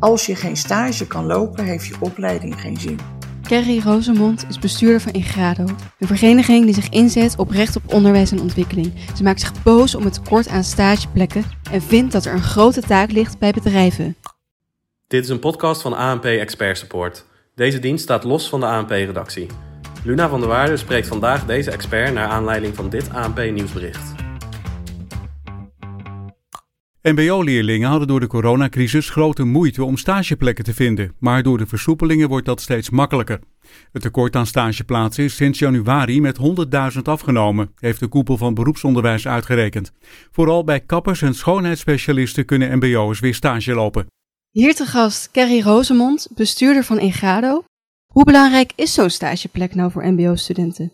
Als je geen stage kan lopen, heeft je opleiding geen zin. Kerry Rosemond is bestuurder van Ingrado, een vereniging die zich inzet op recht op onderwijs en ontwikkeling. Ze maakt zich boos om het tekort aan stageplekken en vindt dat er een grote taak ligt bij bedrijven. Dit is een podcast van ANP Expert Support. Deze dienst staat los van de ANP-redactie. Luna van der Waarde spreekt vandaag deze expert naar aanleiding van dit ANP-nieuwsbericht. MBO-leerlingen hadden door de coronacrisis grote moeite om stageplekken te vinden, maar door de versoepelingen wordt dat steeds makkelijker. Het tekort aan stageplaatsen is sinds januari met 100.000 afgenomen, heeft de koepel van beroepsonderwijs uitgerekend. Vooral bij kappers en schoonheidsspecialisten kunnen MBO'ers weer stage lopen. Hier te gast Kerry Rosemond, bestuurder van Ingado. Hoe belangrijk is zo'n stageplek nou voor MBO-studenten?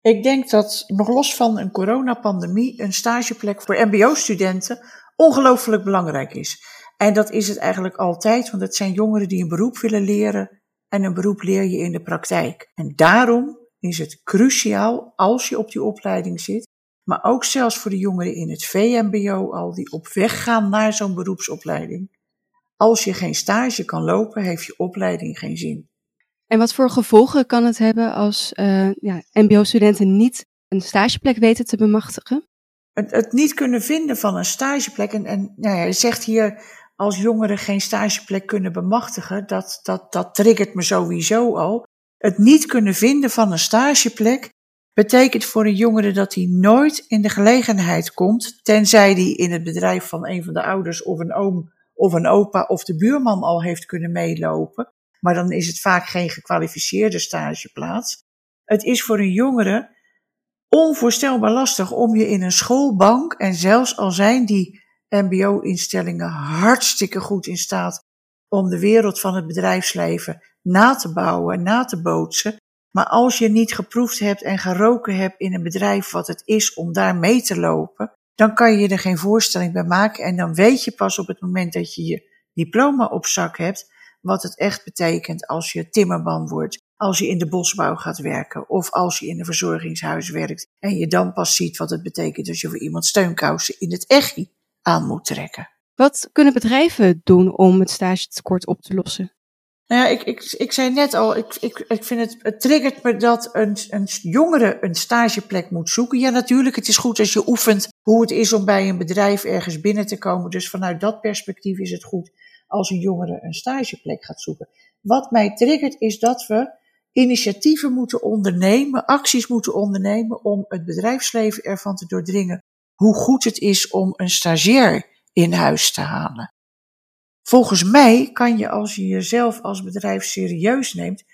Ik denk dat nog los van een coronapandemie een stageplek voor MBO-studenten ongelooflijk belangrijk is. En dat is het eigenlijk altijd, want het zijn jongeren die een beroep willen leren en een beroep leer je in de praktijk. En daarom is het cruciaal als je op die opleiding zit, maar ook zelfs voor de jongeren in het VMBO al die op weg gaan naar zo'n beroepsopleiding. Als je geen stage kan lopen, heeft je opleiding geen zin. En wat voor gevolgen kan het hebben als uh, ja, MBO-studenten niet een stageplek weten te bemachtigen? Het, het, niet kunnen vinden van een stageplek. En, en nou ja, je zegt hier, als jongeren geen stageplek kunnen bemachtigen, dat, dat, dat triggert me sowieso al. Het niet kunnen vinden van een stageplek betekent voor een jongere dat hij nooit in de gelegenheid komt, tenzij hij in het bedrijf van een van de ouders of een oom of een opa of de buurman al heeft kunnen meelopen. Maar dan is het vaak geen gekwalificeerde stageplaats. Het is voor een jongere onvoorstelbaar lastig om je in een schoolbank, en zelfs al zijn die MBO-instellingen hartstikke goed in staat om de wereld van het bedrijfsleven na te bouwen, na te bootsen. Maar als je niet geproefd hebt en geroken hebt in een bedrijf wat het is om daar mee te lopen, dan kan je er geen voorstelling bij maken. En dan weet je pas op het moment dat je je diploma op zak hebt, wat het echt betekent als je timmerman wordt, als je in de bosbouw gaat werken of als je in een verzorgingshuis werkt en je dan pas ziet wat het betekent als je voor iemand steunkousen in het echi aan moet trekken. Wat kunnen bedrijven doen om het stagetekort op te lossen? Nou ja, ik, ik, ik zei net al, ik, ik, ik vind het, het triggert me dat een, een jongere een stageplek moet zoeken. Ja, natuurlijk, het is goed als je oefent hoe het is om bij een bedrijf ergens binnen te komen. Dus vanuit dat perspectief is het goed als een jongere een stageplek gaat zoeken. Wat mij triggert is dat we initiatieven moeten ondernemen, acties moeten ondernemen om het bedrijfsleven ervan te doordringen hoe goed het is om een stagiair in huis te halen. Volgens mij kan je als je jezelf als bedrijf serieus neemt,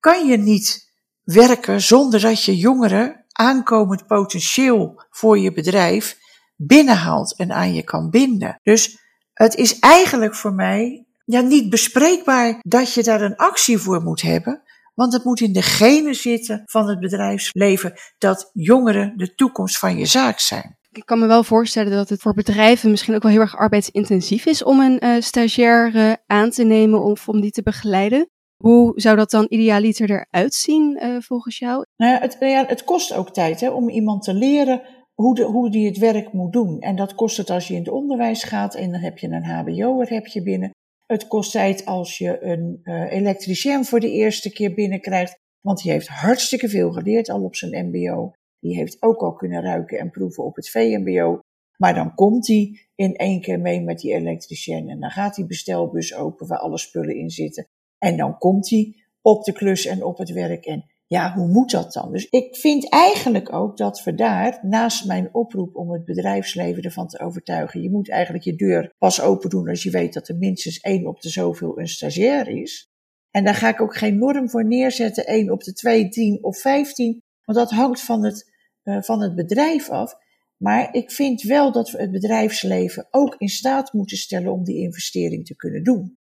kan je niet werken zonder dat je jongeren aankomend potentieel voor je bedrijf binnenhaalt en aan je kan binden. Dus het is eigenlijk voor mij ja, niet bespreekbaar dat je daar een actie voor moet hebben. Want het moet in de genen zitten van het bedrijfsleven dat jongeren de toekomst van je zaak zijn. Ik kan me wel voorstellen dat het voor bedrijven misschien ook wel heel erg arbeidsintensief is om een uh, stagiair uh, aan te nemen of om die te begeleiden. Hoe zou dat dan idealiter eruit zien uh, volgens jou? Nou ja, het, ja, het kost ook tijd hè, om iemand te leren hoe, de, hoe die het werk moet doen. En dat kost het als je in het onderwijs gaat en dan heb je een hbo'er heb je binnen. Het kost tijd als je een uh, elektricien voor de eerste keer binnenkrijgt, want die heeft hartstikke veel geleerd al op zijn mbo. Die heeft ook al kunnen ruiken en proeven op het VMBO. Maar dan komt hij in één keer mee met die elektricien en dan gaat die bestelbus open waar alle spullen in zitten. En dan komt hij op de klus en op het werk en ja, hoe moet dat dan? Dus ik vind eigenlijk ook dat we daar, naast mijn oproep om het bedrijfsleven ervan te overtuigen, je moet eigenlijk je deur pas open doen als je weet dat er minstens één op de zoveel een stagiair is. En daar ga ik ook geen norm voor neerzetten, één op de twee, tien of vijftien, want dat hangt van het, uh, van het bedrijf af. Maar ik vind wel dat we het bedrijfsleven ook in staat moeten stellen om die investering te kunnen doen.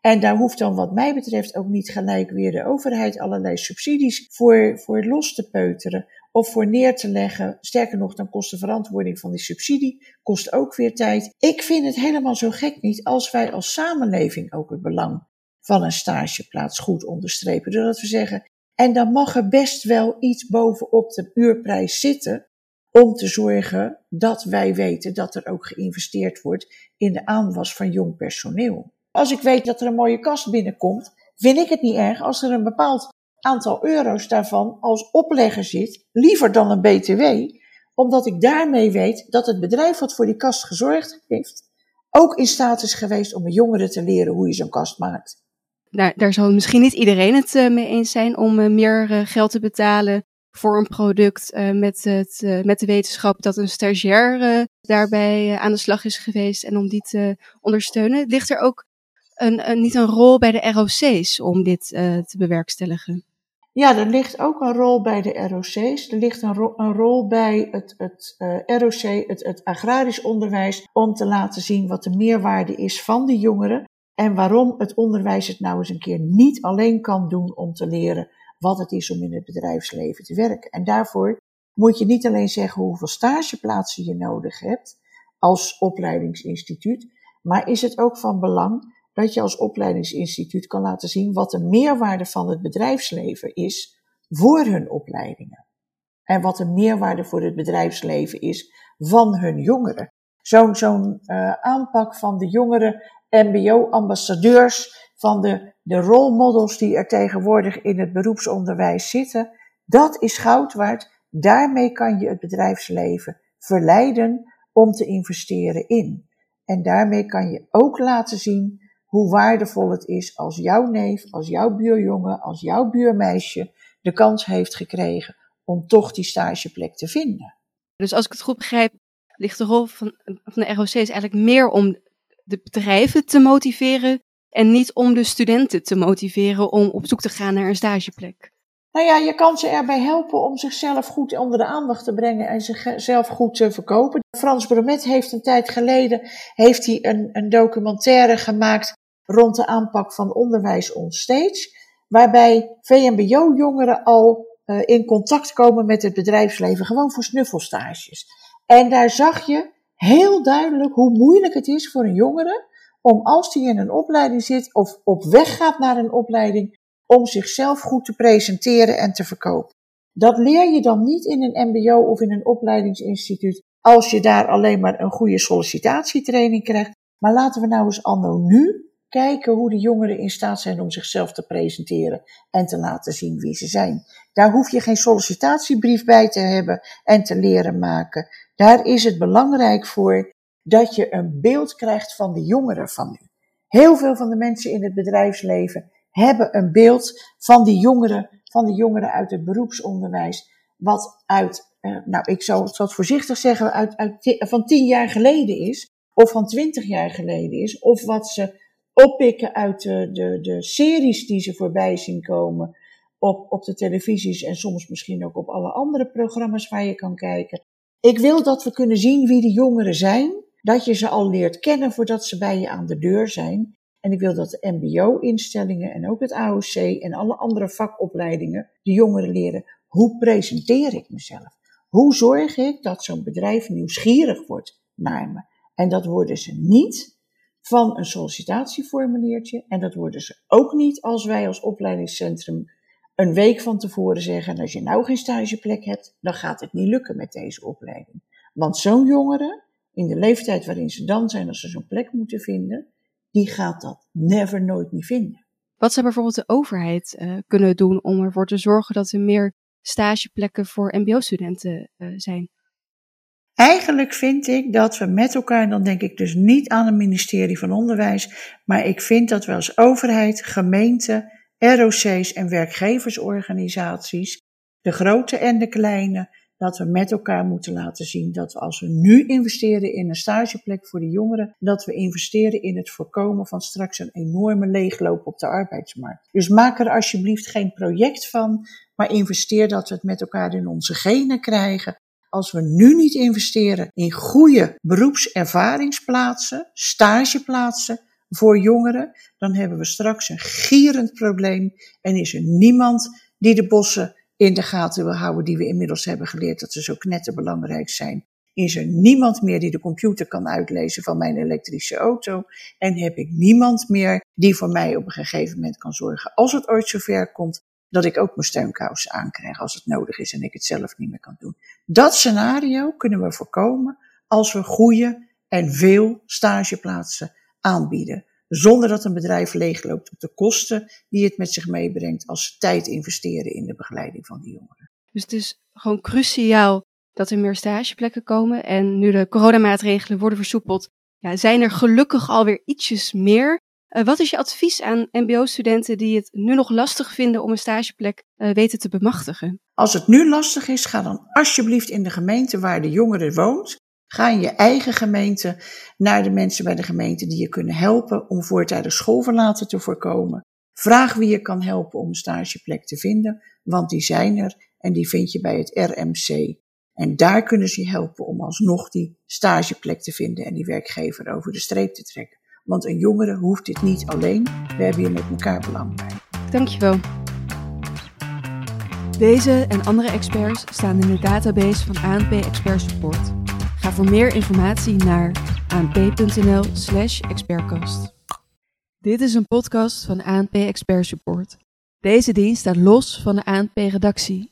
En daar hoeft dan wat mij betreft ook niet gelijk weer de overheid allerlei subsidies voor, voor los te peuteren of voor neer te leggen. Sterker nog, dan kost de verantwoording van die subsidie kost ook weer tijd. Ik vind het helemaal zo gek niet als wij als samenleving ook het belang van een stageplaats goed onderstrepen. Doordat we zeggen, en dan mag er best wel iets bovenop de uurprijs zitten om te zorgen dat wij weten dat er ook geïnvesteerd wordt in de aanwas van jong personeel Als ik weet dat er een mooie kast binnenkomt, vind ik het niet erg als er een bepaald aantal euro's daarvan als oplegger zit, liever dan een BTW, omdat ik daarmee weet dat het bedrijf wat voor die kast gezorgd heeft, ook in staat is geweest om een jongere te leren hoe je zo'n kast maakt. Nou, daar zal misschien niet iedereen het uh, mee eens zijn om uh, meer uh, geld te betalen voor een product met, het, met de wetenschap dat een stagiair daarbij aan de slag is geweest en om die te ondersteunen. Ligt er ook een, een, niet een rol bij de ROC's om dit te bewerkstelligen? Ja, er ligt ook een rol bij de ROC's. Er ligt een, een rol bij het, het uh, ROC, het, het agrarisch onderwijs, om te laten zien wat de meerwaarde is van de jongeren. En waarom het onderwijs het nou eens een keer niet alleen kan doen om te leren wat het is om in het bedrijfsleven te werken. En daarvoor moet je niet alleen zeggen hoeveel stageplaatsen je nodig hebt als opleidingsinstituut, maar is het ook van belang dat je als opleidingsinstituut kan laten zien wat de meerwaarde van het bedrijfsleven is voor hun opleidingen. En wat de meerwaarde voor het bedrijfsleven is van hun jongeren. Zo'n zo'n uh, aanpak van de jongeren MBO-ambassadeurs, van de, de role models die er tegenwoordig in het beroepsonderwijs zitten, dat is goud waard. Daarmee kan je het bedrijfsleven verleiden om te investeren in. En daarmee kan je ook laten zien hoe waardevol het is als jouw neef, als jouw buurjongen, als jouw buurmeisje de kans heeft gekregen om toch die stageplek te vinden. Dus als ik het goed begrijp, ligt de rol van, van de ROC is eigenlijk meer om de bedrijven te motiveren en niet om de studenten te motiveren om op zoek te gaan naar een stageplek. Nou ja, je kan ze erbij helpen om zichzelf goed onder de aandacht te brengen en zichzelf goed te verkopen. Frans Bromet heeft een tijd geleden heeft hij een, een documentaire gemaakt rond de aanpak van onderwijs onstage, waarbij VMBO-jongeren al uh, in contact komen met het bedrijfsleven, gewoon voor snuffelstages. En daar zag je heel duidelijk hoe moeilijk het is voor een jongere om als hij in een opleiding zit of op weg gaat naar een opleiding, om zichzelf goed te presenteren en te verkopen. Dat leer je dan niet in een MBO of in een opleidingsinstituut als je daar alleen maar een goede sollicitatietraining krijgt. Maar laten we nou eens anno nu kijken hoe de jongeren in staat zijn om zichzelf te presenteren en te laten zien wie ze zijn. Daar hoef je geen sollicitatiebrief bij te hebben en te leren maken. Daar is het belangrijk voor dat je een beeld krijgt van de jongeren van nu. Heel veel van de mensen in het bedrijfsleven hebben een beeld van die jongeren, van de jongeren uit het beroepsonderwijs, wat uit, eh, nou ik zou het voorzichtig zeggen, uit, uit, van tien jaar geleden is, of van twintig jaar geleden is, of wat ze oppikken uit de, de, de series die ze voorbij zien komen op, op de televisies en soms misschien ook op alle andere programma's waar je kan kijken. Ik wil dat we kunnen zien wie de jongeren zijn, dat je ze al leert kennen voordat ze bij je aan de deur zijn. En ik wil dat de MBO-instellingen en ook het AOC en alle andere vakopleidingen de jongeren leren hoe presenteer ik mezelf? Hoe zorg ik dat zo'n bedrijf nieuwsgierig wordt naar me? En dat worden ze niet van een sollicitatieformuliertje. En dat worden ze ook niet als wij als opleidingscentrum een week van tevoren zeggen: en als je nou geen stageplek hebt, dan gaat het niet lukken met deze opleiding. Want zo'n jongere, in de leeftijd waarin ze dan zijn, als ze zo'n plek moeten vinden, die gaat dat never nooit niet vinden. Wat zou bijvoorbeeld de overheid uh, kunnen doen om ervoor te zorgen dat er meer stageplekken voor MBO-studenten uh, zijn? Eigenlijk vind ik dat we met elkaar, en dan denk ik dus niet aan het ministerie van Onderwijs, maar ik vind dat we als overheid, gemeente, ROC's en werkgeversorganisaties, de grote en de kleine, dat we met elkaar moeten laten zien dat als we nu investeren in een stageplek voor de jongeren, dat we investeren in het voorkomen van straks een enorme leegloop op de arbeidsmarkt. Dus maak er alsjeblieft geen project van, maar investeer dat we het met elkaar in onze genen krijgen, als we nu niet investeren in goede beroepservaringsplaatsen, stageplaatsen voor jongeren, dan hebben we straks een gierend probleem en is er niemand die de bossen in de gaten wil houden die we inmiddels hebben geleerd dat ze zo knetterbelangrijk zijn. Is er niemand meer die de computer kan uitlezen van mijn elektrische auto en heb ik niemand meer die voor mij op een gegeven moment kan zorgen als het ooit zover komt dat ik ook mijn steunkousen aankrijg als het nodig is en ik het zelf niet meer kan doen. Dat scenario kunnen we voorkomen als we goede en veel stageplaatsen aanbieden zonder dat een bedrijf leegloopt op de kosten die het met zich meebrengt als ze tijd investeren in de begeleiding van die jongeren. Dus het is gewoon cruciaal dat er meer stageplekken komen. En nu de coronamaatregelen worden versoepeld, ja, zijn er gelukkig alweer ietsjes meer. Uh, wat is je advies aan MBO-studenten die het nu nog lastig vinden om een stageplek uh, weten te bemachtigen? Als het nu lastig is, ga dan alsjeblieft in de gemeente waar de jongere woont. Ga in je eigen gemeente naar de mensen bij de gemeente die je kunnen helpen om voortijdig schoolverlaten te voorkomen. Vraag wie je kan helpen om een stageplek te vinden, want die zijn er en die vind je bij het RMC. En daar kunnen ze je helpen om alsnog die stageplek te vinden en die werkgever over de streep te trekken. Want een jongere hoeft dit niet alleen. We hebben hier met elkaar belang bij. Dankjewel. Deze en andere experts staan in de database van ANP Expert Support. Ga voor meer informatie naar anp.nl/slash expertcast. Dit is een podcast van ANP Expert Support. Deze dienst staat los van de ANP-redactie